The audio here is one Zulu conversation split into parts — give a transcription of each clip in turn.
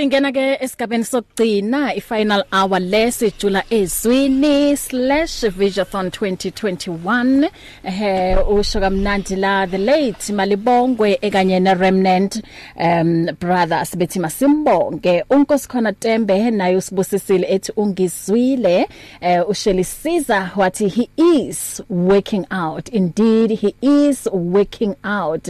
Singena ke esigabeni sokugcina ifinal hour lesijula ezwini/visiothon 2021 eh usho kamnandi la the late Malibongwe ekanye ne remnant um brothers bethi masimbonge. Unkosikhona Tembe naye usibusisile ethi ungizwile. Eh ushelisiza wathi he is working out. Indeed he is working out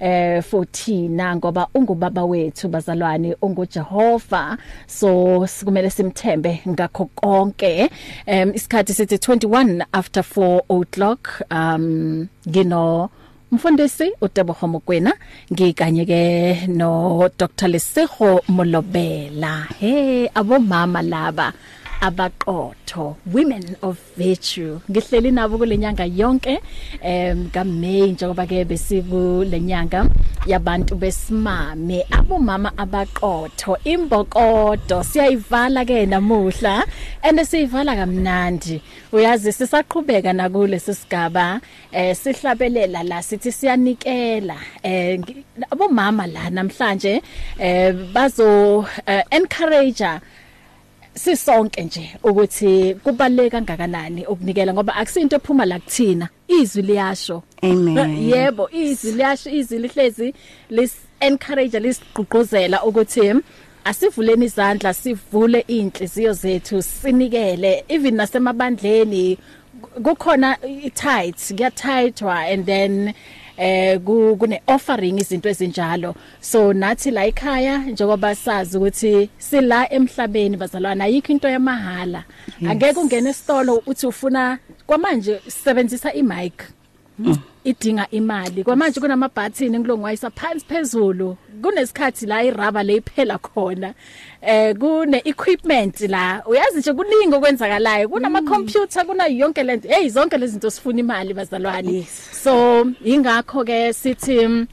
eh for thina ngoba ungubaba wethu bazalwane unguJehova Jehova so sikumele simthembe ngakho konke. Um isikhathi sithi 21 after 4 o'clock um ngino Mfundisi uTebogo Mokwena ngikanye ke no Dr Lesego Molobela. Hey abomama laba. Abaqotho women of virtue. Ngihleli nabo kulenyanga yonke em kaMay njengoba ke besiku lenyanga yabantu besimame. Abomama abaqotho imbokodo siyayivala ke namuhla ende siyivala kamnandi. Uyazi sisaqhubeka nakule sisigaba eh sihlabelela la sithi siyanikela eh abomama la namhlanje eh bazo uh, encourage sisonke nje ukuthi kubaleka kangakanani ukunikela ngoba akusinto ephuma la kuthina. Izwi liyasho. Amen. Yebo izwi liyasho izwi lihlezi lis encourage lisigqugquzela ukuthi asivuleni izandla sivule inhliziyo zethu sinikele. Even nasemabandleni kukhona i-tight kuyathayithwa and then eh kune offering izinto ezinjalo. So nathi la ekhaya njengoba sazi ukuthi sila emhlabeni bazalwana ayikho into yamahala angeke ungene esitolo uthi ufuna kwamanje sisebenzisa imic. Mm. Idinga imali. Kwamanje kunama button ngilongwayisa phansi phezulu. Kunesikhathi la iraba leyiphela khona. Eh kune equipment la. Uyazi nje kuningi okwenzakalayo. Kunama computer kuna yonke lento hey zonke lezi zinto sifuna imali bazalwane. So ingakho ke sithi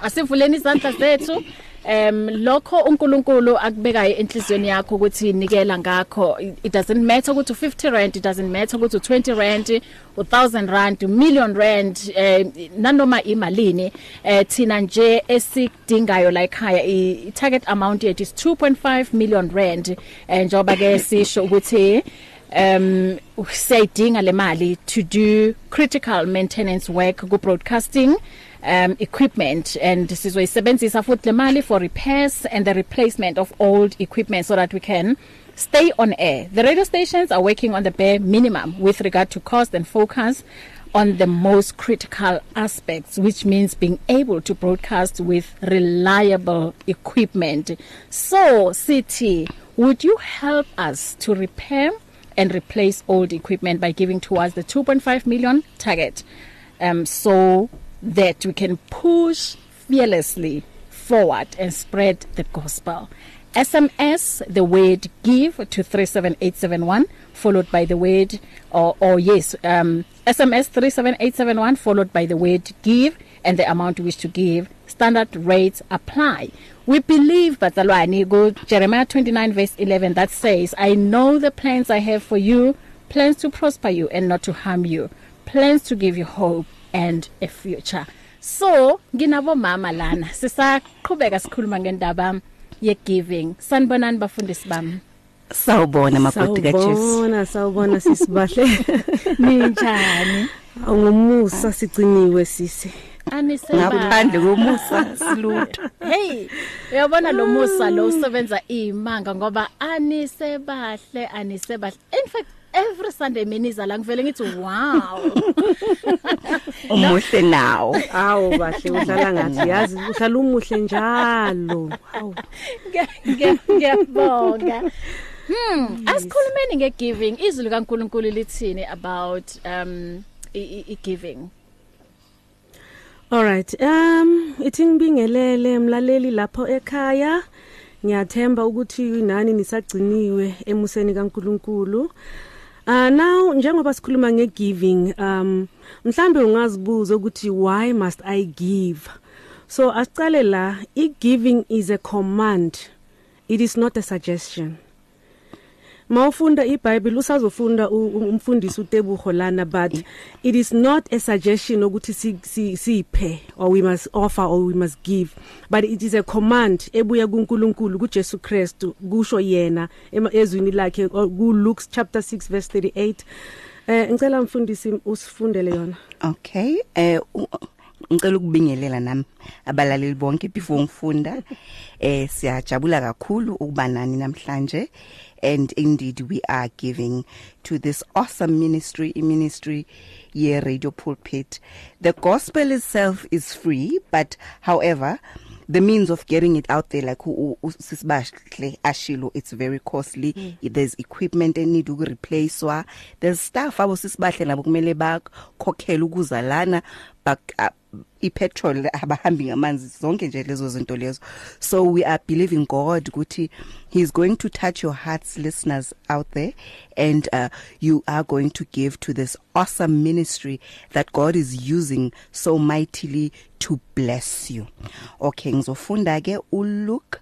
asivuleni izandla zethu em lokho uNkulunkulu akubekayo enhlizweni yakho ukuthi nikela ngakho. It doesn't matter ukuthi u50 rand it doesn't matter ukuthi u20 rand u1000 rand u million rand eh nanoma imalini eh thina nje esikudingayo la ekhaya i target amount yethu is 2.5 million rand. Eh njoba ke sisho ukuthi um siyidinga le mali to do critical maintenance work ku broadcasting um equipment. And sizoyisebenzisa futhi le mali for repairs and the replacement of old equipment so that we can stay on air. The radio stations are working on the bare minimum with regard to cost and focus on the most critical aspects which means being able to broadcast with reliable equipment. So city would you help us to repair and replace old equipment by giving towards the 2.5 million target? Um so that we can push fearlessly forward and spread the gospel. SMS the word give to 37871 followed by the word or or yes um SMS 37871 followed by the word give and the amount you wish to give. Standard rates apply. We believe bazalwane go Jeremiah 29 verse 11 that says I know the plans I have for you plans to prosper you and not to harm you plans to give you hope. And a future so nginabo mama lana sisaqhubeka sikhuluma ngendaba ye giving sanibonani bafundisi bami Sawubona makoti kaJesu. Sawubona sawubona sisibahle. ninjani Ngumusa sigciniwe sisi. aniseba Ngaphandle komusa silutho. hey uyabona lo musa lo usebenza imanga ngoba anisebahle anisebahle in fact every sunday miniza la ngivele ngithi wow Umuhle nawo. Awu bahle udlala ngathi yazi uhlala umuhle njalo. Hawu. ngiyabonga Hmm, asikhulumeni ngegiving. Izwi likaNkuluNkulu lithini about um i-giving? Alright. Um ithi ngibingelele mlaleli lapho ekhaya. Ngiyathemba ukuthi nani nisagciniwe emuseni kaNkuluNkulu. Uh now njengoba sikhuluma ngegiving um mhlambe ungazibuza ukuthi why must I give? So asicale la i giving is a command. It is not a suggestion. Mawufunda iBhayibheli usazofunda u- u- umfundisi uTebuho lana but it is not a suggestion ukuthi si- si- siphe or we must offer or we must give but it is a command ebuya kuNkulunkulu kuJesu Kristu kusho yena ema- ezwini lakhe or ku Luke chapter 6 verse 38 eh ngicela mfundisi usifundele yona. Okay eh u- ngicela ukubingelela nami abalaleli bonke before ngifunda. Eh siyajabula kakhulu ukuba nani namhlanje. And indeed we are giving to this awesome ministry ministry ye radio pulpit. The gospel itself is free but however the means of getting it out there like sisibahle ashilo it's very costly. Mm. there's equipment that need to replacewa there's stuff abo sisibahle nabo kumele bakhokhela ukuza lana bak uh, ipetrol abahambi ngamanzi zonke nje lezo zinto lezo. So we are believing God ukuthi he's going to touch your hearts listeners out there and uh, you are going to give to this awesome ministry that God is using so mightily to bless you. Okay ngizofunda ke uLuke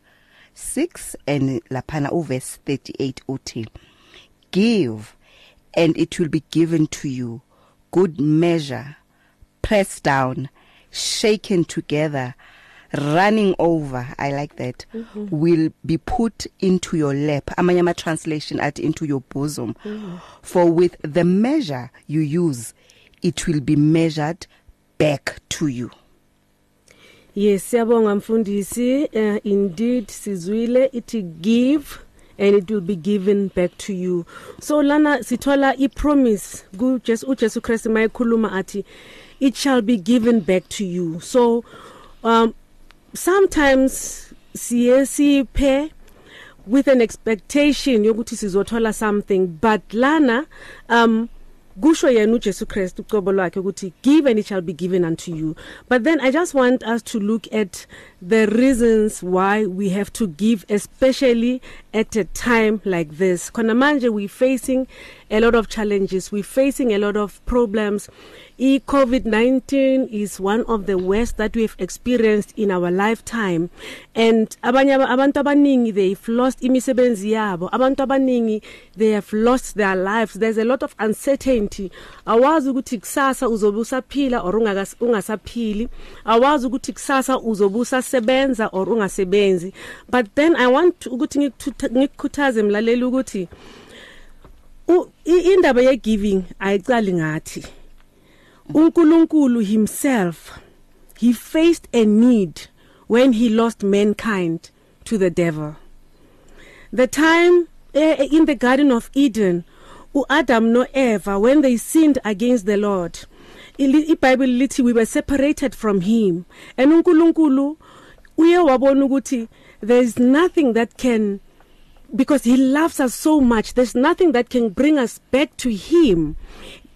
6 and laphana uverse 38 uthi give and it will be given to you. Good measure. Pressed down shaken together running over i like that mm -hmm. will be put into your lap amanye ama translation at into your bosom. Mm -hmm. for with the measure you use it will be measured back to you. Yes siyabonga mfundisi. Uh, indeed sizwile. Ithi give and it will be given back to you. So lana sithola i promise ku Jesu uJesu Christ mayikhuluma athi it shall be given back to you. So um sometimes siye siphe with an expectation yokuthi sizothola something but lana um kusho yena uJesu Christ ucobo lwakhe ukuthi give and it shall be given unto you. But then i just want us to look at the reasons why we have to give especially at a time like this. Khona manje we facing a lot of challenges we facing a lot of problems. I covid-19 is one of the worst that we've experienced in our lifetime. And abanye aba- abantu abaningi they've lost imisebenzi yabo. Abantu abaningi they have lost their lives. There's a lot of uncertainty. Awazi ukuthi kusasa uzobe usaphila or ungakas- ungasaphili. Awazi ukuthi kusasa uzobe usasebenza or ungasebenzi. But then i want ukuthi ngikuthu- ngikukhuthaze mlaleli ukuthi u- i- indaba ye giving ayicali ngathi. uNkulunkulu himself he faced a need when he lost mankind to the devil. The time uh, in the garden of Eden uAdam no Eva when they sinned against the Lord iBible lithi we were separated from him. And uNkulunkulu uye wabona ukuthi there is nothing that can because he loves us so much there's nothing that can bring us back to him.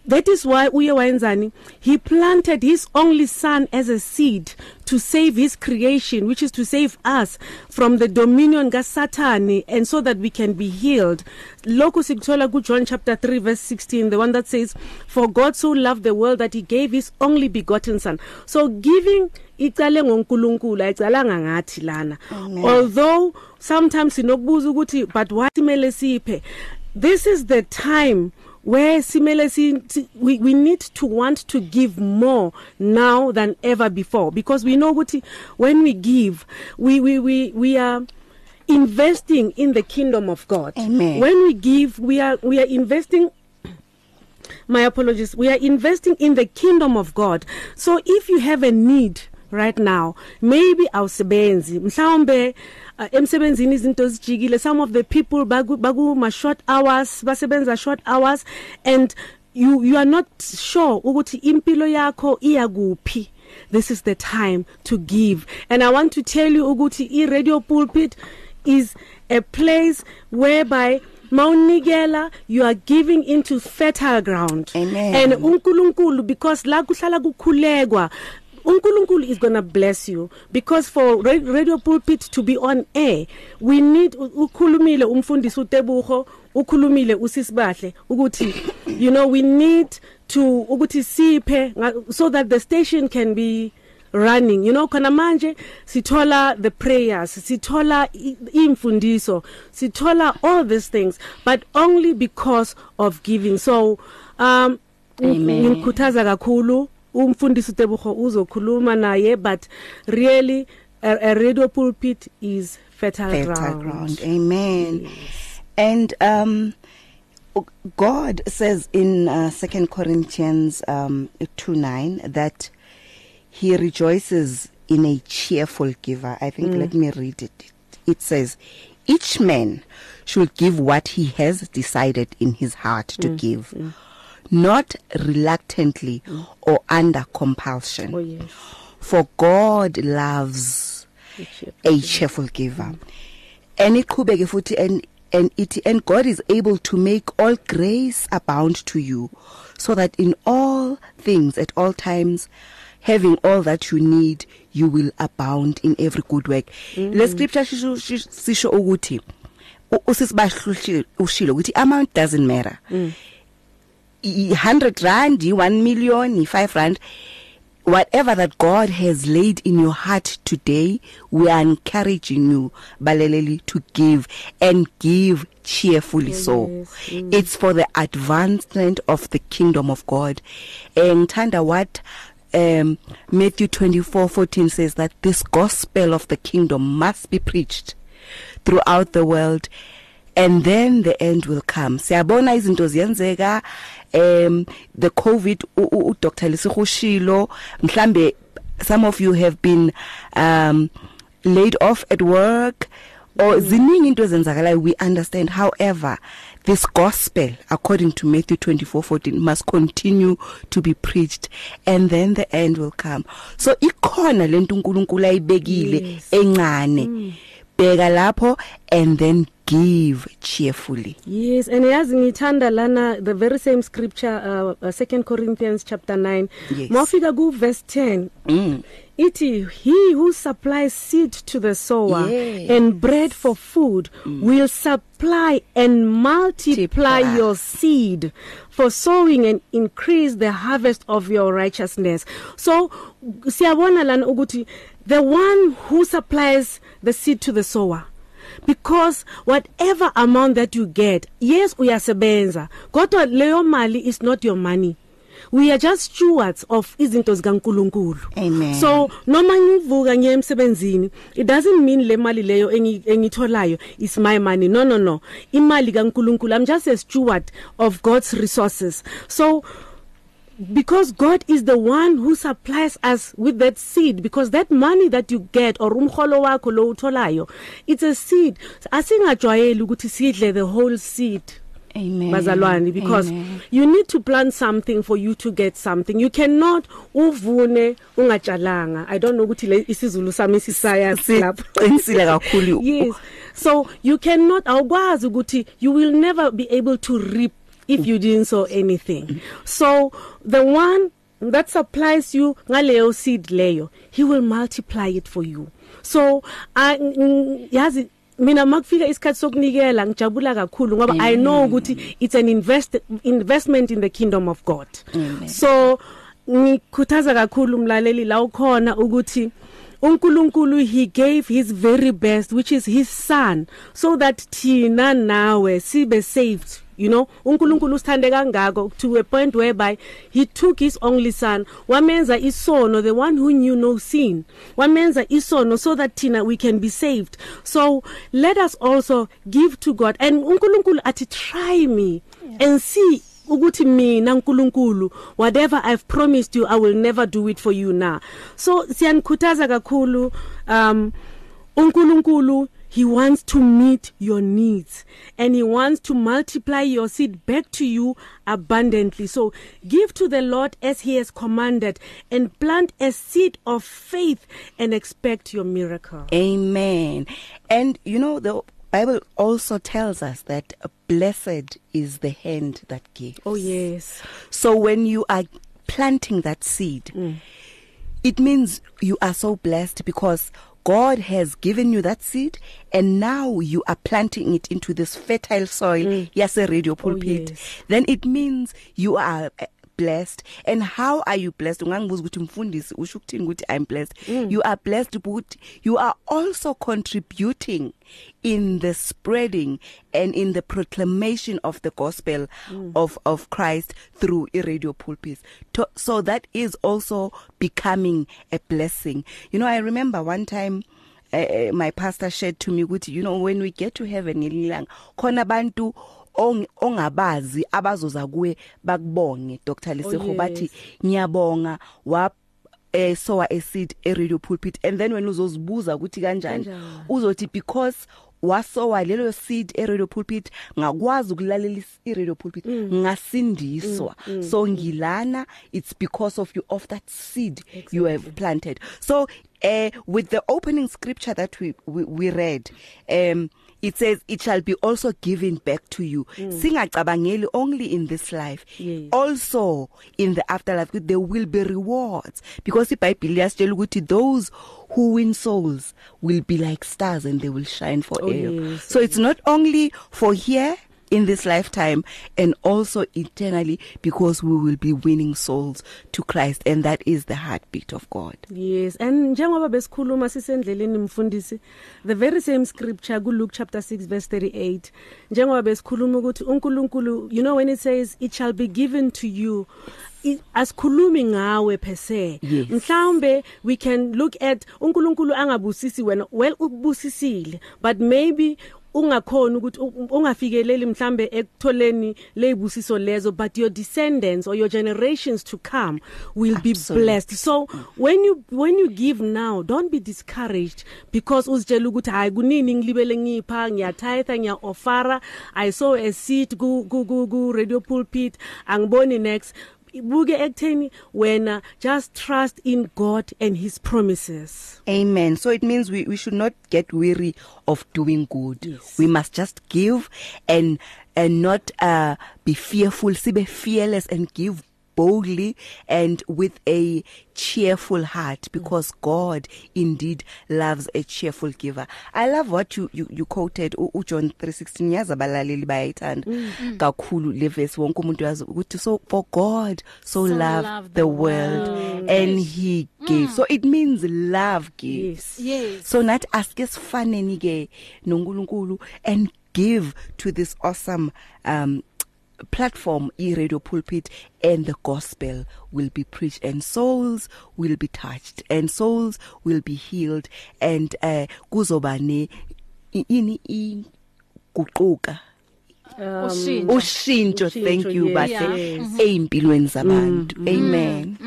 That is why uye wayenzani? He planted his only son as a seed to save his creation which is to save us from the dominion kaSathani and so that we can be healed. Lokhu sikuthola ku John chapter 3 verse 16 the one that says for God so loved the world that he gave his only begotten son. So giving icale ngoNkulunkulu ayicalanga ngathi lana. Although sometimes sinokubuza ukuthi but what simele siphe? This is the time where simele si, we we need to want to give more now than ever before. Because we know ukuthi when we give we we we we are investing in the kingdom of God. Amen. when we give we are we are investing my apologies we are investing in the kingdom of God. So if you have a need right now maybe awusebenzi mhlawumbe uh, emsebenzini izinto zijikile some of the people baku, baku ma short hours basebenza short hours and you you are not sure ukuthi impilo yakho iya kuphi this is the time to give. And i want to tell you ukuthi i radio pulpit is a place whereby mawunikela you are giving into fertile ground. Amen. and uNkulunkulu because la kuhlala kukhulekwa uNkulunkulu is going to bless you. Because for ra- radio pulpit to be on air we need ukhulumile umfundisi uTebuho ukhulumile usisibahle ukuthi you know we need to ukuthi siphe so that the station can be running. You know khona manje sithola the prayers sithola imfundiso sithola all these things but only because of giving. So um Amen. ngimkhuthaza kakhulu umfundisi uTebogo uzokhuluma naye but really a, a radio pulpit is fertile, fertile ground. ground. Amen. Yes. And um God says in uh, 2 Corinthians um 2:9 that he rejoices in a cheerful giver. I think mm. let me read it. It says each man should give what he has decided in his heart to mm. give. Mm. Not reluctantly mm. or under compulsion. Oh yes. For God loves a cheerful giver. And iqhubeke futhi and and it and God is able to make all grace abound to you so that in all things at all times having all that you need you will abound in every good work. Mm. Le scripture sisho ukuthi usisibahlushilo ushilo ukuthi amount doesn't matter. Mm. 100 rand, 1 million, 5 rand whatever that God has laid in your heart today we are encouraging you baleleli to give and give cheerfully yes, so. mm. it's for the advancement of the kingdom of God. And ngithanda what um Matthew 24:14 says that this gospel of the kingdom must be preached throughout the world and then the end will come. Siyabona izinto ziyenzeka um the covid u Dr Lisihushilo mhlambe some of you have been um laid off at work or ziningi into ezenzakalayo. We understand. However this gospel according to Matthew 24:14 must continue to be preached and then the end will come. So ikhona lento uNkulunkulu ayibekile Yes. encane. Bheka lapho and then give cheerfully Yes and yazi ngithanda lana the very same scripture uh, uh, 2 Corinthians chapter 9 Yes. mawufika ku verse 10 mm. Iti he who supplies seed to the sower Yes. and bread for food mm. will supply and multiply Multiply. your seed for sowing and increase the harvest of your righteousness. So siyabona lana ukuthi the one who supplies the seed to the sower because whatever amount that you get yes uyasebenza kodwa leyo mali is not your money. We are just stewards of izinto zikaNkuluNkulu. Amen. so noma ngivuka ngiye emsebenzini it doesn't mean le mali leyo engi- engitholayo is my money. No no no. Imali kaNkuluNkulu i'm just a steward of God's resources. So because God is the one who supplies us with that seed because that money that you get or umholo wakho lo utholayo it's a seed. Asingajwayeli ukuthi sidle the whole seed amen. bazalwane because Amen. you need to plant something for you to get something. You cannot uvune ungatshalanga. I don't know ukuthi le isizulu sami sisaya lapho siqinisile kakhulu. Yes. So you cannot awukwazi ukuthi you will never be able to reap if you didn't sow anything. So the one that supplies you ngaleyo seed leyo he will multiply it for you. So I mm, yazi mina makufika isikhathi sokunikela ngijabula kakhulu ngoba i know ukuthi it's an invest investment in the kingdom of god. Amen. so ngikhuthaza kakhulu umlaleli la ukhona ukuthi uNkulunkulu he gave his very best which is his son so that thina nawe sibe saved. You know uNkulunkulu usithande kangako to a point whereby he took his only son wamenza isono the one who knew no sin wamenza isono so that thina we can be saved. So let us also give to God. And uNkulunkulu athi try me and see ukuthi mina uNkulunkulu whatever I've promised you I will never do it for you now so siyanikhuthaza kakhulu um uNkulunkulu he wants to meet your needs and he wants to multiply your seed back to you abundantly so give to the Lord as he has commanded and plant a seed of faith and expect your miracle Amen. And you know the Bible also tells us that blessed is the hand that gives. oh yes So when you are planting that seed, mm. it means you are so blessed because God has given you that seed and now you are planting it into this fertile soil mm. yes a radio pulpit yes. then it means you are blessed? And how are you blessed? Ungangibuza ukuthi mfundisi usho ukuthini ukuthi I'm blessed? Mm. you are blessed but you are also contributing in the spreading and in the proclamation of the gospel mm. of of Christ through radio pulpits to, so that is also becoming a blessing. You know I remember one time uh, my pastor shared to me ukuthi you know when we get to heaven ngelilanga khona abantu ongabazi abazoza kuwe bakubonge Dr. Leseho bathi ngiyabonga wa eh sowa acid e radio pulpit and then when uzozibuza ukuthi kanjani? Uzothi because wasowa lelo seed e radio pulpit ngakwazi ukulalela i radio pulpit mm. ngasindiswa. Mm, mm, so ngilana it's because of you of that seed exactly. you have planted. So uh, with the opening scripture that we we, we read um it says it shall be also given back to you mm. singacabangeli only in this life yes. also in the afterlife there will be rewards because iBhayibheli liyasitshela ukuthi those who win souls will be like stars and they will shine forever oh, yes. so it's not only for here in this lifetime and also eternally because we will be winning souls to Christ and that is the heartbeat of God. Yes and njengoba besikhuluma sisendleleni mfundisi the very same scripture ku Luke chapter 6 verse 38 njengoba besikhuluma ukuthi uNkulunkulu you know when it says it shall be given to you asikhulumi ngawe per se. Mhlawumbe we can look at uNkulunkulu angabusisi wena well ubusisile but maybe ungakhona ukuthi ungafikeleli mhlambe ekutholeni lezibusiso lezo but your descendants or your generations to come will Absolutely. be blessed so when you when you give now don't be discouraged because uzitshela ukuthi hayi kunini ngilibele ngipha ngiyatitha ngiya offera i saw a seat ku ku ku radio pulpit angiboni next buke ekutheni wena just trust in God and his promises. Amen. So it means we we should not get weary of doing good. Yes. we must just give and and not uh be fearful sibe fearless and give boldly and with a cheerful heart because God indeed loves a cheerful giver. I love what you you, you quoted u John 3:16 yazi abalaleli bayayithanda mm. kakhulu le verse wonke umuntu yazi ukuthi so for God so, so loved love the, the world, world and he gave. Mm. So it means love gives. Yes. yes. So not ask esifaneni ke noNkulunkulu and give to this awesome um platform e-radio pulpit and the gospel will be preached and souls will be touched and souls will be healed and uh kuzoba ne ini iguquka. Um ushintsho. Thank you bahle eimpilweni zabantu. Mm-hmm. amen.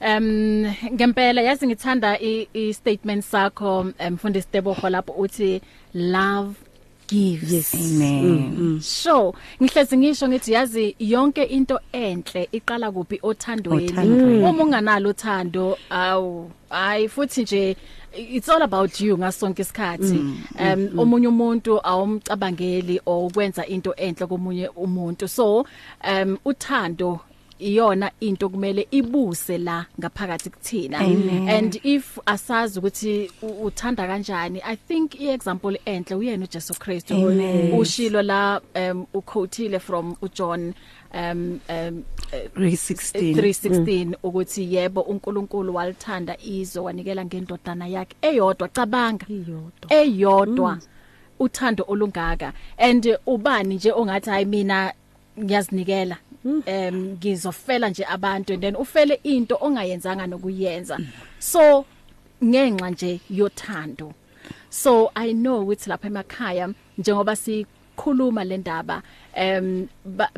Um ngempela yazi ngithanda i statement sakho mfundisi Tebogo lapho uthi love gives yes. Amen. Mm, mm. so ngihlezi ngisho ngithi yazi yonke into enhle iqala kuphi? Othandweni. Uma unganalo uthando awu hayi futhi nje it's all about you ngasonke isikhathi. Um omunye umuntu awumcabangeli okwenza into enhle komunye umuntu. So um uthando iyona into kumele ibuse la ngaphakathi kuthina. And if asazi ukuthi uthanda kanjani i think iexample enhle uyena uJesu Kristu. Ushilo la um uquoteile from uJohn um um 316 316 ukuthi yebo uNkulunkulu walithanda izwe wanikela ngendodana yakhe eyodwa cabanga. Iyodwa eyodwa. Uthando olungaka. And ubani nje ongathi hayi mina ngiyazinikela em ngizofela nje abantu and then ufele into ongayenzanga nokuyenza. So ngenxa nje yothando. So i know ukuthi lapha emakhaya njengoba si khuluma le ndaba em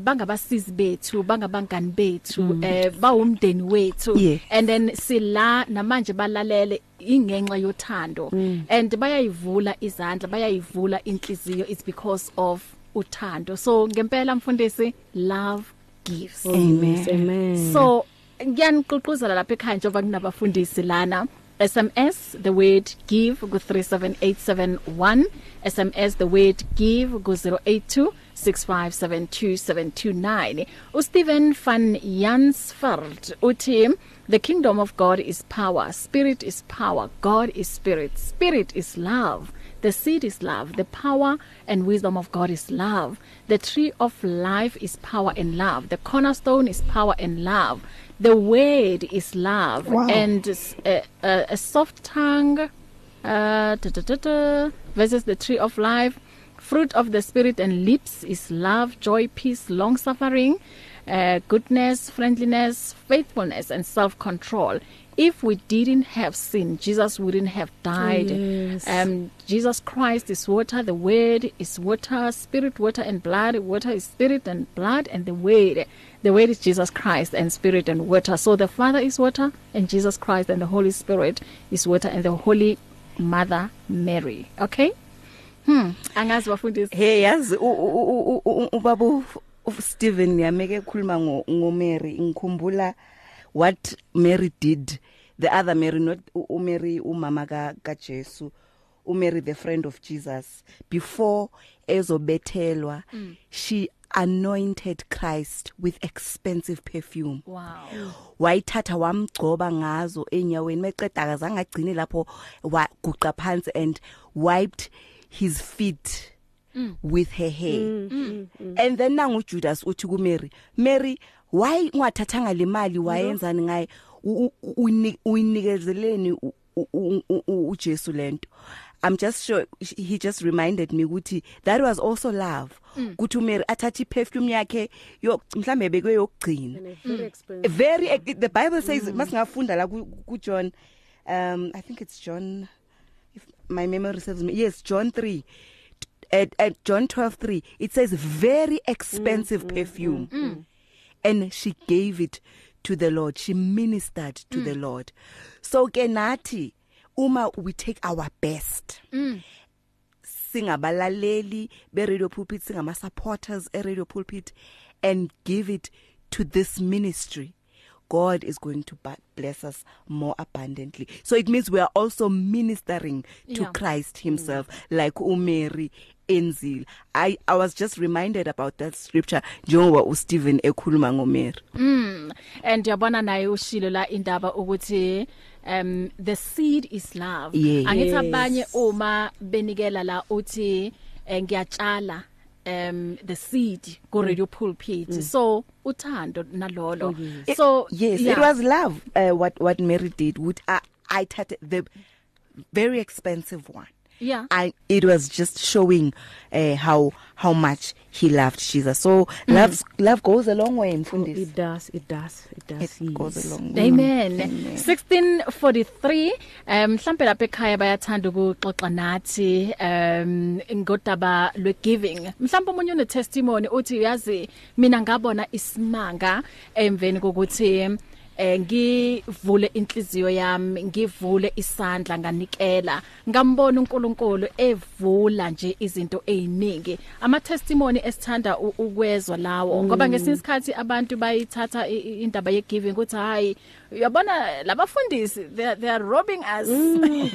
bangabasizi bethu bangabangani bethu eh bawumndeni wethu. And then sila namanje balalele ingenxa yothando. And bayayivula izandla bayayivula inhliziyo it's because of uthando. So ngempela mfundisi love gives amen. amen. So ngiyaniququzela lapha ekhaya njengoba kunabafundisi lana. SMS the word give ku 37871 SMS the word give ku 082 6572729 uSteven van Jansfeld uthi the kingdom of God is power. Spirit is power. God is spirit. Spirit is love. The seed is love. The power and wisdom of God is love. The tree of life is power and love. The cornerstone is power and love. The word is love. Wow. and a, a, a soft tongue uh da, da, da, da, versus the tree of life. Fruit of the spirit and lips is love joy peace long suffering uh goodness friendliness faithfulness and self-control. If we didn't have sin Jesus wouldn't have died Yes. um Jesus Christ is water the word is water spirit water and blood water is spirit and blood and the word the word is Jesus Christ and spirit and water so the father is water and Jesus Christ and the holy spirit is water and the holy mother Mary okay hmm angazi bafundisi hey yazi u- u- u- u- u- ubaba Steven yameke ngo ngo Mary ngikhumbula what Mary did the other Mary not u- u Mary umama ka ka Jesu u Mary the friend of Jesus. Before ezobethelwa she anointed Christ with expensive perfume. Wow. Wayithatha wamgcoba ngazo enyaweni meqeda akazange agcine lapho waguqa phansi and wiped his feet mm. with her hair. Mm, mm, mm. and then nangu Judas uthi ku Mary Mary why ungathathanga le mali wayenzani ngaye? Uyinikezeleni uJesu lento I'm just sure he just reminded me ukuthi that was also love. Ukuthi uMary athathe iperfume yakhe yo mhlambe bekwe yokugcina. A very the bible says masingafunda la ku ku John um i think it's John if my memory serves me yes John 3 at, at John 12:3 it says very expensive mm, perfume. mm, mm. And she gave it to the Lord she ministered to mm. the Lord so ke nathi uma we take our best singabalaleli be radio pulpit singama supporters e radio pulpit and give it to this ministry God is going to bless us more abundantly so it means we are also ministering to Yeah. Christ himself mm. like uMary enzile i i was just reminded about that scripture njengoba uStephen ekhuluma ngoMary Mm and yabona naye ushilo la indaba ukuthi um the seed is love Yeah. angithi Yes. abanye uma benikela la uthi eh, ngiyatshala um the seed ku radio pulpit mm. so uthando nalolo Oh, yes. It- so yes yeah. it was love uh, what what Mary did would I I had the very expensive one yeah I it was just showing uh, how how much he loved Jesus so mm. love love goes a long way mfundisi it does it does it does it goes yes. a long way Amen. 1643 um mhlambe lapha ekhaya bayathanda ukuxoxa nathi um ngodaba lwe giving. Mhlambe umunye une testimony uthi yazi mina ngabona isimanga emveni kokuthi eh ngivule inhliziyo yami ngivule isandla nganikela. Ngambona uNkulunkulu evula nje izinto eziningi ama testimony esithanda u- ukwezwa lawo ngoba ngesinye isikhathi abantu bayithatha i- i- indaba ye giving ukuthi hayi uyabona labafundisi they, are- they are robbing us.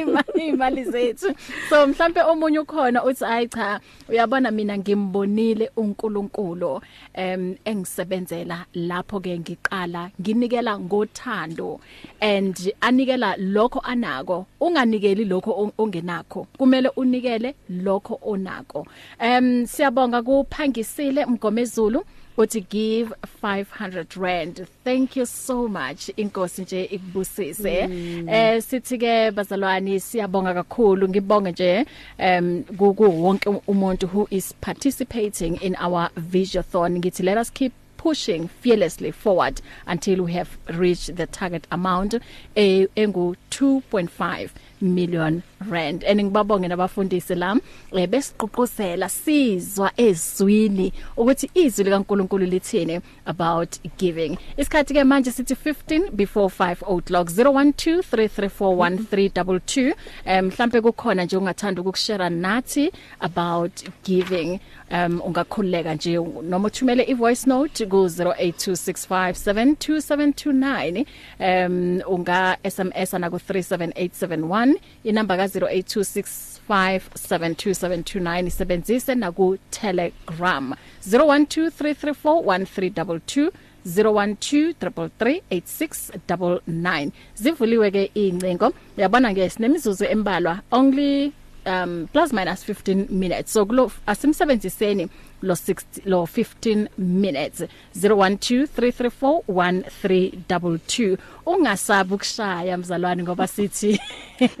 Ima- imali zethu. So mhlambe omunye ukhona uthi hayi cha uyabona mina ngimbonile uNkulunkulu em engisebenzela lapho ke ngiqala nginikela ngothando and anikela lokho anako unganikeli lokho on- ongenakho. Kumele unikele lokho onako. Em siyabonga kuphangisile mgomezulu uthi give 500 rand. Thank you so much inkosi nje ikubusise. Mm. eh sithi ke bazalwane siyabonga kakhulu. Ngibonge nje um kuku wonke umuntu who is participating in our visiothon. Ngithi let us keep pushing fearlessly forward until we have reached the target amount eh, engu 2.5 million rand and ngibabonge nabafundisi la eh, besiqoqosela sizwa ezwini ukuthi izwi likaNkuluNkulu lithini about giving. Isikhathi ke manje sithi 15 before 5 o'clock 0123341322 um mhlambe kukhona nje ungathanda ukukushare nathi about giving. Um ungakhuleka nje noma uthumele ivoice note ku 0826572729 um unga SMS ana ku 37871 inamba ka 0826572729 isebenzise na ku Telegram 0123341322 0123338699 zivuliwe ke incingo yabona ke sinemizuzu embalwa only um plus minus 15 minutes so kulo asimsebenziseni lo 60 lo 15 minutes 0123341322 ungasabi ukushaya mzalwane ngoba sithi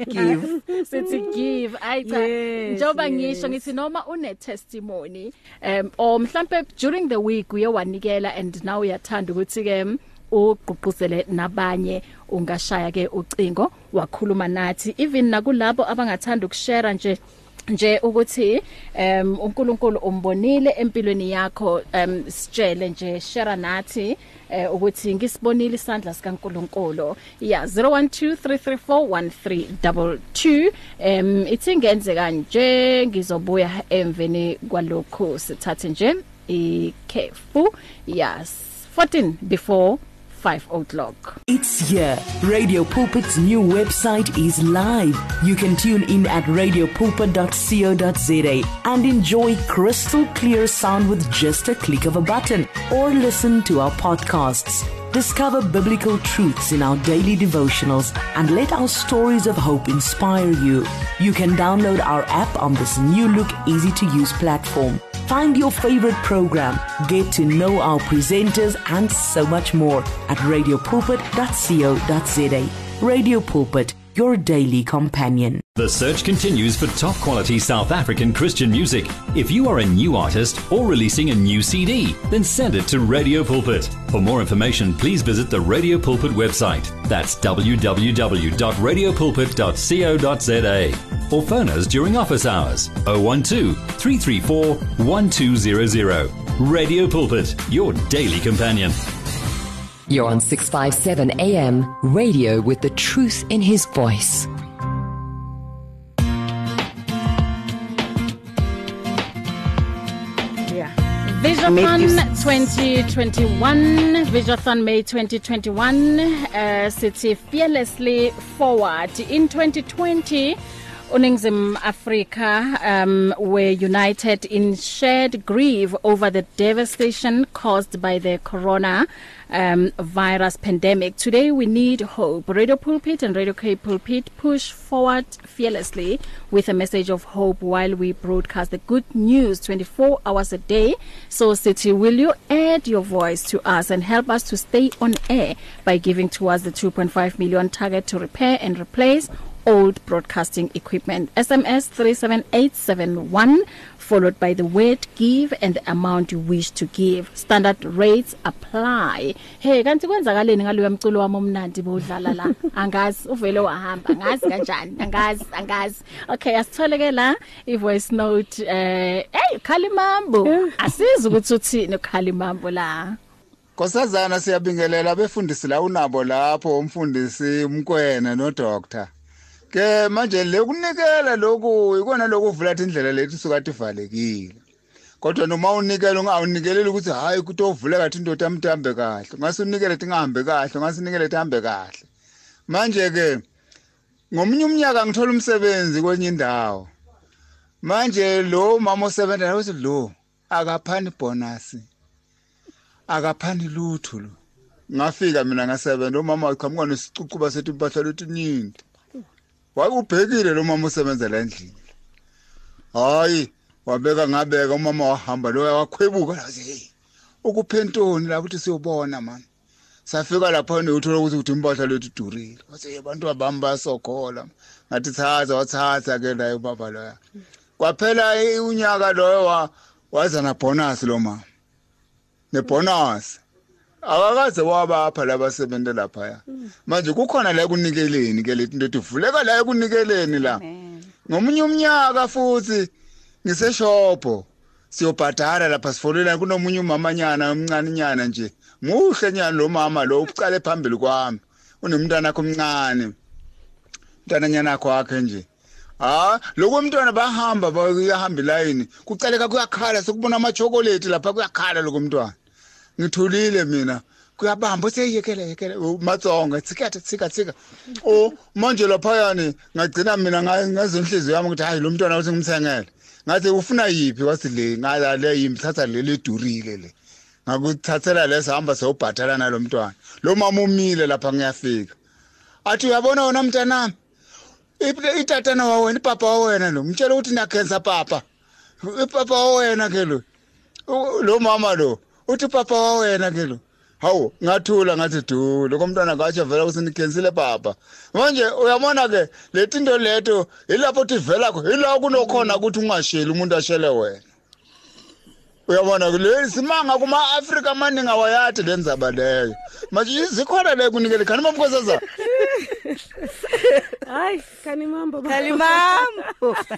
Give. sithi give ayi cha Yes, njoba yes. ngisho ngithi noma une testimony um or mhlambe during the week uye wanikela and now uyathanda ukuthi ke ugqugquzele nabanye ungashaya ke ucingo wakhuluma nathi. Even nakulabo abangathanda ukushare nje nje ukuthi um uNkulunkulu umbonile empilweni yakho um sitshele nje share nathi eh, ukuthi ngisibonile isandla sikaNkulunkulu. Yeah 0123341322 um ithi ngenze kanje ngizobuya emveni kwalokho sithathe nje ikhefu. Yes 14 before 5 o'clock It's here. Radio Pulpit's new website is live. You can tune in at radiopulpit.co.za and enjoy crystal clear sound with just a click of a button or listen to our podcasts. Discover biblical truths in our daily devotionals and let our stories of hope inspire you. You can download our app on this new look, easy to use platform. Find your favorite program, get to know our presenters, and so much more at radiopulpit.co.za. Radio Pulpit, your daily companion. The search continues for top quality South African Christian music. If you are a new artist or releasing a new CD, then send it to Radio Pulpit. For more information, please visit the Radio Pulpit website. That's www.radiopulpit.co.za. Or phone us during office hours 012 334 1200. Radio Pulpit, your daily companion. You're on 657 AM, radio with the truth in his voice. Matthew- 2021 Visiothon May 2021 uh sithi fearlessly forward. In 2020 uNingzim Africa um were united in shared grief over the devastation caused by the corona um virus pandemic. Today we need hope. Radio pulpit and radio k pulpit push forward fearlessly with a message of hope while we broadcast the good news 24 hours a day. So city will you add your voice to us and help us to stay on air by giving towards the 2.5 million target to repair and replace old broadcasting equipment. SMS 37871 followed by the word give and the amount you wish to give. Standard rates apply. Hey kanti kwenzakaleni ngaloya mculo wami omnandi bodlala la? Angazi uvele wahamba. Angazi kanjani? Angazi angazi. Okay asitholeke la i voice note eh hey khalimambo asizi ukuthi uthini khalimambo la? Nkosazana siyabingelela abefundisi la unabo lapho umfundisi umkwena no doctor. Ke manje lekunikela lokhu ikona lokuvula indlela lethu sukathi ivalekile. Kodwa noma unikela ungawunikeleli ukuthi hayi ukuthi ovule kathi indoda amtambe kahle. Ngasunikele tingahambe kahle, ngasinikele tihambe kahle. Manje ke ngomunye umnyaka ngithola umsebenzi kwenye indawo. Manje lo mama osebenza nawe uthi lo akaphani bonus. akaphani lutho lo ngafika mina ngasebenza umama waqhamuka nesicucuba sethi impahla lethi nyingi wayubhekile lo mama usebenza la endlini. Hayi wabeka ngabeka umama wahamba lo wakhwebuka la hey ukuphentoni la ukuthi siyobona man safika lapho uthola ukuthi ukuthi impahla lethu durile wathi abantu abami bayasokhola. Ngathi thatha wathatha ke la ubaba loya. Kwaphela unyaka loyo wa- waza na bonus lo mama. Nebonus. Akakaze wabapha labasebenze lapha manje kukhona la kunikeleni ke lethi into ivuleka la kunikeleni la. Ngomunye umnyaka futhi ngiseshopho siyobhadala lapha sifolela kunomunye umamanyana omncane nyana nje. Muhle nyana lo mama lo ucale phambili kwami. Unemntana akho omncane. Mntana nyana akho wakhe nje. Ha lokho umntwana bahamba bayahamba ilayini kucaleka kuyakhala sekubona ama chocolate lapha kuyakhala lokho umntwana. Ngithulile mina. Kuyabamba useyekela yekela matsonga tsikata tsika tsika. O manje laphayani ngagcina mina ngaze inhliziyo yami ukuthi hayi lo mntwana uthi ngimthengele. Ngathi ufuna yipi wathi le ngala le yimthatha le ledurile le. Ngakuthathela leso hamba sewubhatala nalomntwana lo mama umile lapha ngiyafika. Athi uyabona wona mntanami? Itatana wawena ipapa wawena lo mtshela ukuthi niyakhensa papa. Ipapa wawena ke lo. Lo mama lo uthi papa wawena ke lo? Hawu ngathula ngathi du lokho mntwana ngatsho vela ukuthi nikhensile papa. Manje uyabona ke leti into leto ilapho uthi vela kho ila kunokhona ukuthi ungasheli umuntu ashele wena. Uyabona ke le simanga kuma Africa amaningi awayathi lenzaba leyo. Manje zikhona le kunikele khani mamkhosaza hayi kanimambo kalimambo Oh my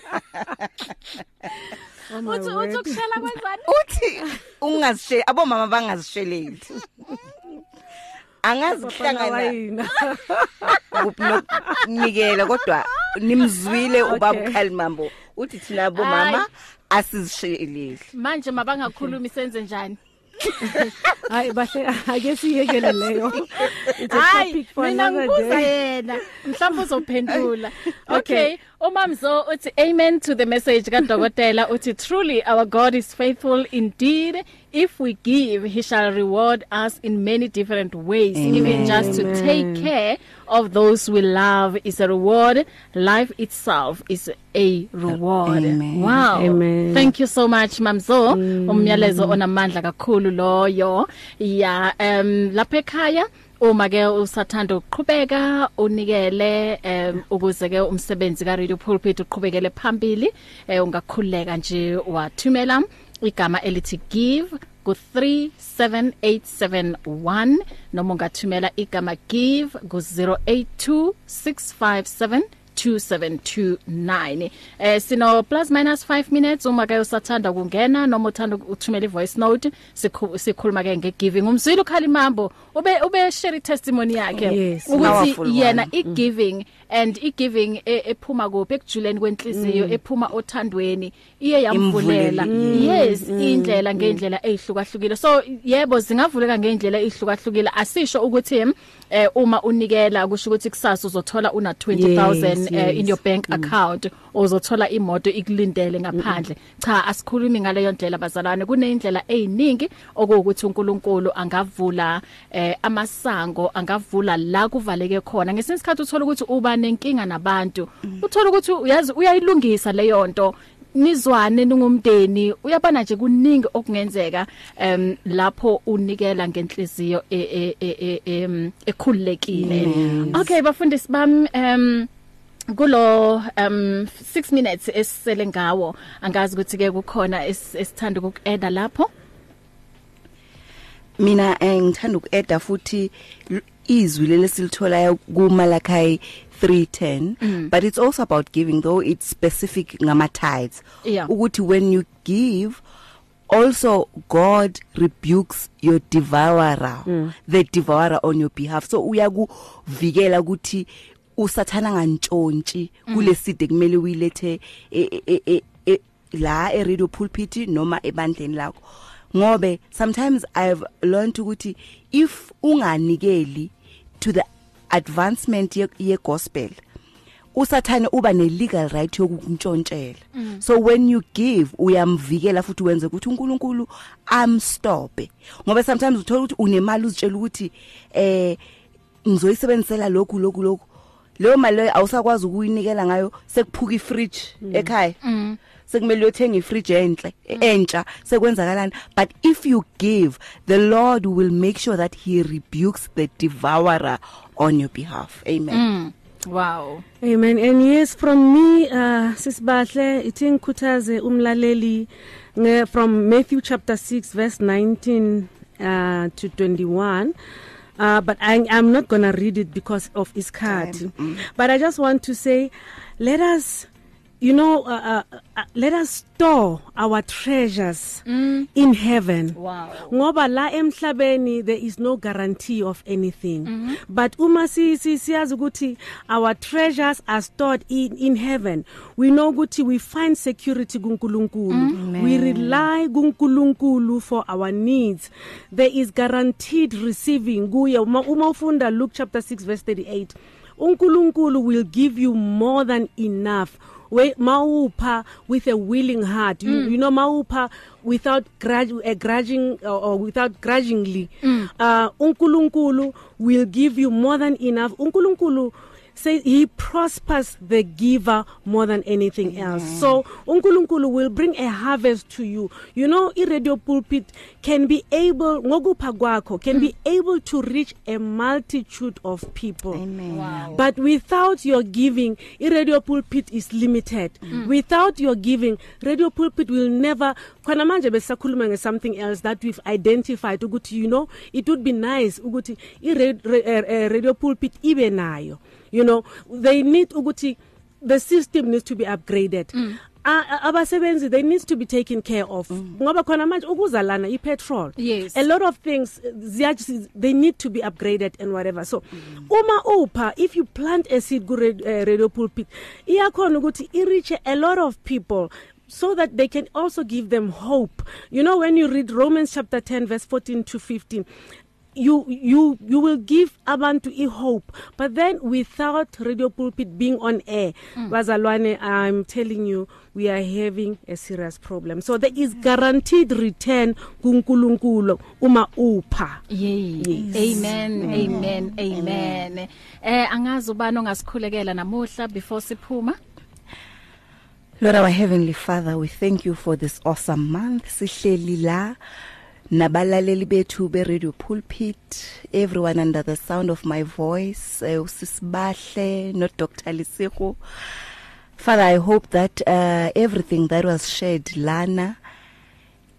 uthi uthi ukushela kwenzani uthi ungazishe abomama bangazisheleli. Angazi kuhlangana nokunikela kodwa nimzwile ubaba Okay. Khalimambo uthi thina bomama asizisheleli manje mabangakhulumi senze njani? Hayi bahle ake siyekele leyo hayi mina ngibuza yena mhlawumbe uzophendula okay umamzo uthi amen to the message kadokotela uthi truly our god is faithful indeed. If we give he shall reward us in many different ways even just to take care of those we love is a reward. Life itself is a reward. Amen. wow. Amen. thank you so much mamzo. Umyalezo onamandla kakhulu loyo. Ya um lapha ekhaya uma ke usathanda ukuqhubeka unikele um ukuze ke umsebenzi ka Radio Pulpit uqhubekele phambili eh, ungakhuleka nje wathumela igama elithi give ku 37871 noma ungathumela igama give ku 082657 2729 eh sino plus minus 5 minutes uma ke usathanda ukungena noma uthanda ukuthumela ivoice note sikhu- sikhuluma ke ngegiving. Umzwile ukhalimambo ube ube share testimony yakhe Yes. Powerful ukuthi one. yena igiving and igiving e- ephuma kuphi ekujuleni kwenhliziyo ephuma othandweni iye yamvulela. Imvulele, yes indlela ngendlela ezihlukahlukile so yebo zingavuleka ngendlela ezihlukahlukile asisho ukuthi em, eh uma unikela kusho ukuthi kusasa uzothola una 20000 Yes, eh, in your bank account uzothola imoto ikulindele ngaphandle. Cha asikhulumi ngaleyo ndlela bazalwane. Kuneyindlela eziningi okuwukuthi uNkulunkulu angavula eh, amasango angavula la kuvaleke khona. Ngesinye isikhathi uthola ukuthi uba nenkinga nabantu. Uthola ukuthi uyazi uyayilungisa leyo nto. Nizwane ningumndeni uyabona nje kuningi okungenzeka em lapho unikela ngenhliziyo e- e- e- e- ekhululekile. Okay bafundisi bam em kulo um 6 minutes esisele ngawo angazi ukuthi ke kukhona es- esithanda ukueda lapho. Mina eh, ngithanda ukueda futhi l- izwi lesilithola kuMalachi 3:10 but it's also about giving though it's specific ngama tithes Yeah. ukuthi when you give also God rebukes your devourer. Mm. the devourer on your behalf. So uyakuvikela ukuthi usathana ngantshontshi kuleside kumele uyilethe e- e- e- la e radio pulpit noma ebandleni lakho. Ngobe sometimes i've learned ukuthi if unganikeli to the advancement ye, ye gospel usathane uba ne legal right yokuntshontshela so when you give uyamvikela futhi wenze ukuthi uNkulunkulu amstope ngoba sometimes uthola ukuthi unemali uzitshela ukuthi eh ngizoyisebenzisela lokhu lokhu lokhu. Leyo mali leyo awusakwazi ukuyinikela ngayo sekuphuka ifridge ekhaya. Sekumele uyothenga ifridge enhle entsha sekwenzakalani. But if you give the lord will make sure that he rebukes the devourer on your behalf. Amen. Wow. Amen. And yes from me uh sisibahle ithi ngikhuthaze umlaleli nge from Matthew chapter 6 verse 19 uh to 21 Uh but I I'm not going to read it because of iskhathi. Mm. But I just want to say let us you know uh, uh, uh, let us store our treasures mm. in heaven Wow. ngoba la emhlabeni there is no guarantee of anything mm -hmm. but uma si si- siyazi ukuthi our treasures are stored in in heaven we know ukuthi we find security kuNkulunkulu mm we rely kuNkulunkulu for our needs there is guaranteed receiving kuye uma uma ufunda Luke chapter 6 verse 38 uNkulunkulu will give you more than enough we mawupha with a willing heart you, mm. you know mawupha without grudge a grudging or, or without grudgingly mm. uh uNkulunkulu will give you more than enough uNkulunkulu say he prospers the giver more than anything mm. else so uNkulunkulu will bring a harvest to you you know i radio pulpit can be able ngokupha kwakho can mm. be able to reach a multitude of people Amen. Wow. but without your giving i radio pulpit is limited mm. without your giving radio pulpit will never khona manje besakhuluma nge something else that we've identified ukuthi you know it would be nice ukuthi i radio pulpit ibe nayo you know they need ukuthi the system needs to be upgraded mm. abasebenzi they needs to be taken care of Mm. ngoba khona manje ukuza lana ipetrol Yes. a lot of things ziyaji they need to be upgraded and whatever so uma upha if you plant a seed ku uh, radio pulpit iyakhona ukuthi i reach a lot of people so that they can also give them hope you know when you read Romans chapter 10 verse 14 to 15 you you you will give abantu i hope but then without radio pulpit being on air mm. bazalwane i'm telling you we are having a serious problem so there is guaranteed return kuNkulunkulu uma upha Yey. Yes. Amen. Amen. Amen. Eh angazi ubani ongasikhulekela namuhla before siphuma. Lord our heavenly Father we thank you for this awesome month sihleli la nabalaleli bethu be radio pulpit everyone under the sound of my voice uh, usisibahle no Dr Lisego. Father I hope that uh, everything that was shared lana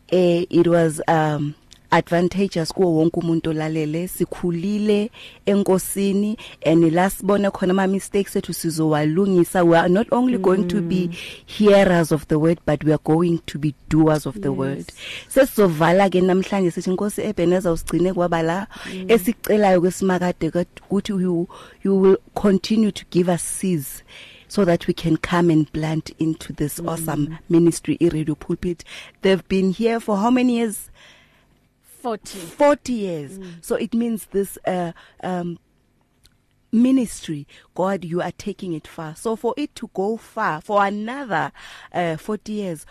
eh it was um advantageous kuwo wonke umuntu olalele sikhulile enkosini and lasibona khona ama mistakes ethu sizowalungisa. We are not only going to be hearers of the word but we are going to be doers of the yes. word. Sesizovala ke namhlanje sithi inkosi Ebenezer usigcine kwaba la esicelayo kwesimakade ukuthi you you will continue to give us seeds so that we can come and plant into this mm. awesome ministry i radio pulpit. They've been here for how many years? 40. 40 years. Mm. so it means this uh um ministry god you are taking it far. So for it to go far for another uh 40 years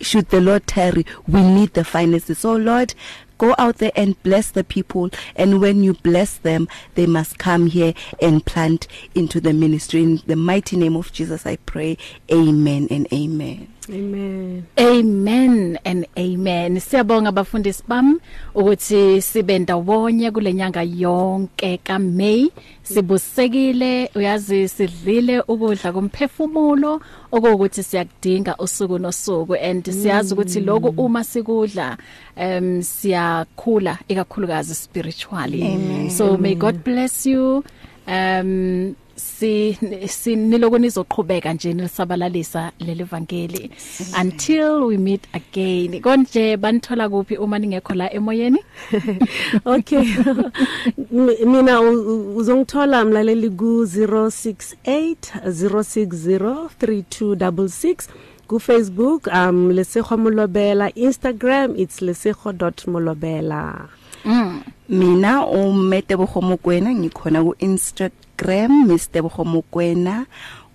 should the lord tarry we need the finances. So lord go out there and bless the people and when you bless them they must come here and plant into the ministry. In the mighty name of Jesus I pray. Amen and amen. Amen Amen and amen. Siyabonga abafundisi bami ukuthi sibe ndawonye kulenyanga yonke kaMay. Sibusekile uyazi sidlile ukudla komphefumulo okuwukuthi siyakudinga usuku nosuku and siyazi ukuthi lokho uma sikudla um siyakhula ikakhulukazi spiritually. Amen. So may God bless you. Um si siniloko nizoqhubeka nje nisabalalisa leli evangeli until we meet again. Konje banithola kuphi uma ningekho la emoyeni? Okay. M- mina u- u- uzongithola mlaleli ku 0680603266 ku Facebook um lesego molobela. Instagram it's lesego.molobela mina umete bogomokwena ngikhona ku Instagram Mr bogomokwena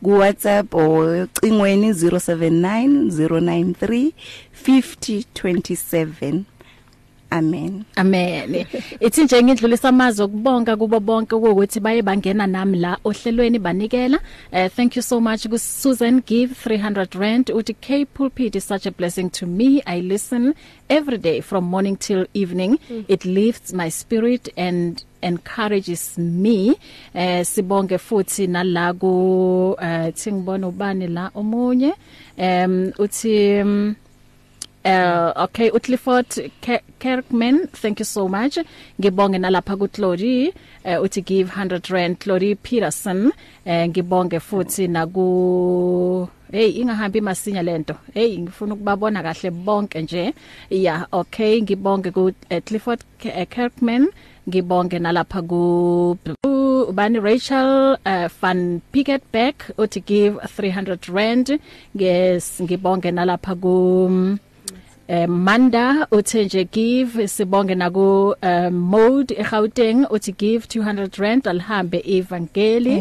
ku WhatsApp ocingweni 079093 5027 amen. Amen. Ithi nje ngidlulisa amazwi okubonga kubo bonke ukuthi baye bangena nami la ohlelweni banikela. Uh, thank you so much ku Susan give 300 rand. Uthi K pulpit is such a blessing to me. I listen every day from morning till evening. Mm. it lifts my spirit and encourages me eh sibonge futhi nala ku eh thingibona ubani la omunye. Um uthi um, Uh okay uClifford Kirkman thank you so much. Ngibonge nalapha ku Clody uh, uthi give 100 rand. Clody Peterson uh, ngibonge futhi naku Hey ingahambi masinya lento hey ngifuna ukubabona kahle bonke nje. Yeah okay ngibonge ku uh, Clifford K- uh, Kirkman ngibonge nalapha ku ubani Rachel uh, van Picketback uthi give 300 rand. Yes ngibonge nalapha ku eh Manda uthi nje give sibonge naku um, mode eGauteng uthi give 200 rand alihambe evangeli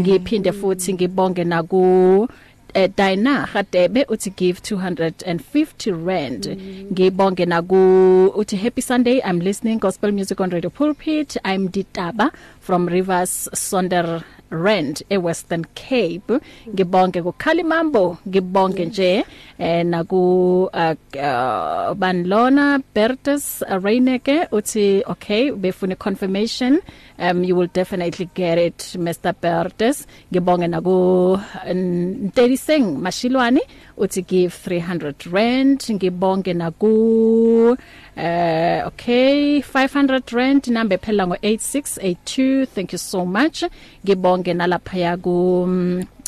ngiphinde futhi ngibonge naku eh Dina Hadebe uthi give 250 rand. Ngibonge naku uthi happy sunday. I'm listening gospel music on radio pulpit. I'm Ditaba from Rivers Sonder. Rand eWestern Cape. Ngibonge kuKhalimambo ngibonge nje eh naku uh, uh, Banlona Bertus Reineke uthi okay befuna confirmation. Um you will definitely get it Mr Bertus. Ngibonge naku Nteliseng Mashilwani uthi give 300 rand ngibonge naku Uh okay 500 rand number phela ngo 8682 thank you so much. Ngibonge nalapha ya ku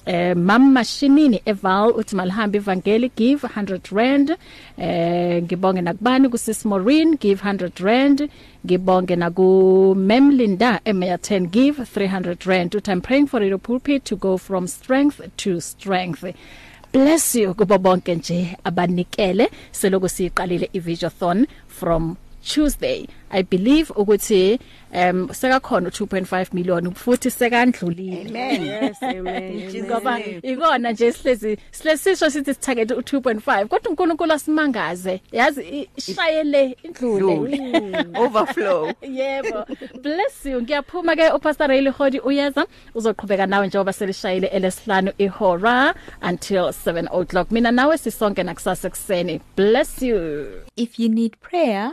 eh mam mashinini eval uthi malihamba evangeli give 100 rand. Eh ngibonge nakubani ku sis Maureen give 100 rand. Ngibonge naku Memlinda emeya 10 give 300 rand. Uthi I'm praying for your pulpit to go from strength to strength. Bless you kubo bonke nje abanikele. Seloko siqalile ivideothon from Tuesday I believe ukuthi um sekakhona u2.5 million futhi sekandlulile. Amen. yes amen ngoba ikona nje sihlezi silesisho sithi sithakethe u2.5 kodwa uNkulunkulu asimangaze. Yazi i- ishayele indlule. Overflow. yebo. Bless you. Ngiyaphuma ke upastor Ray Hodi uyeza? Uzoqhubeka nawe njengoba selishayile elesihlanu ihora until 7 o'clock. Mina nawe sisonke nakusasa kuseni bless you. If you need prayer,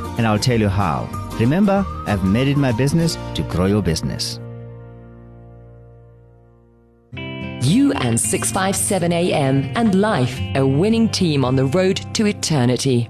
and I'll tell you how. Remember, I've made it my business to grow your business. You and 657 AM and life, a winning team on the road to eternity.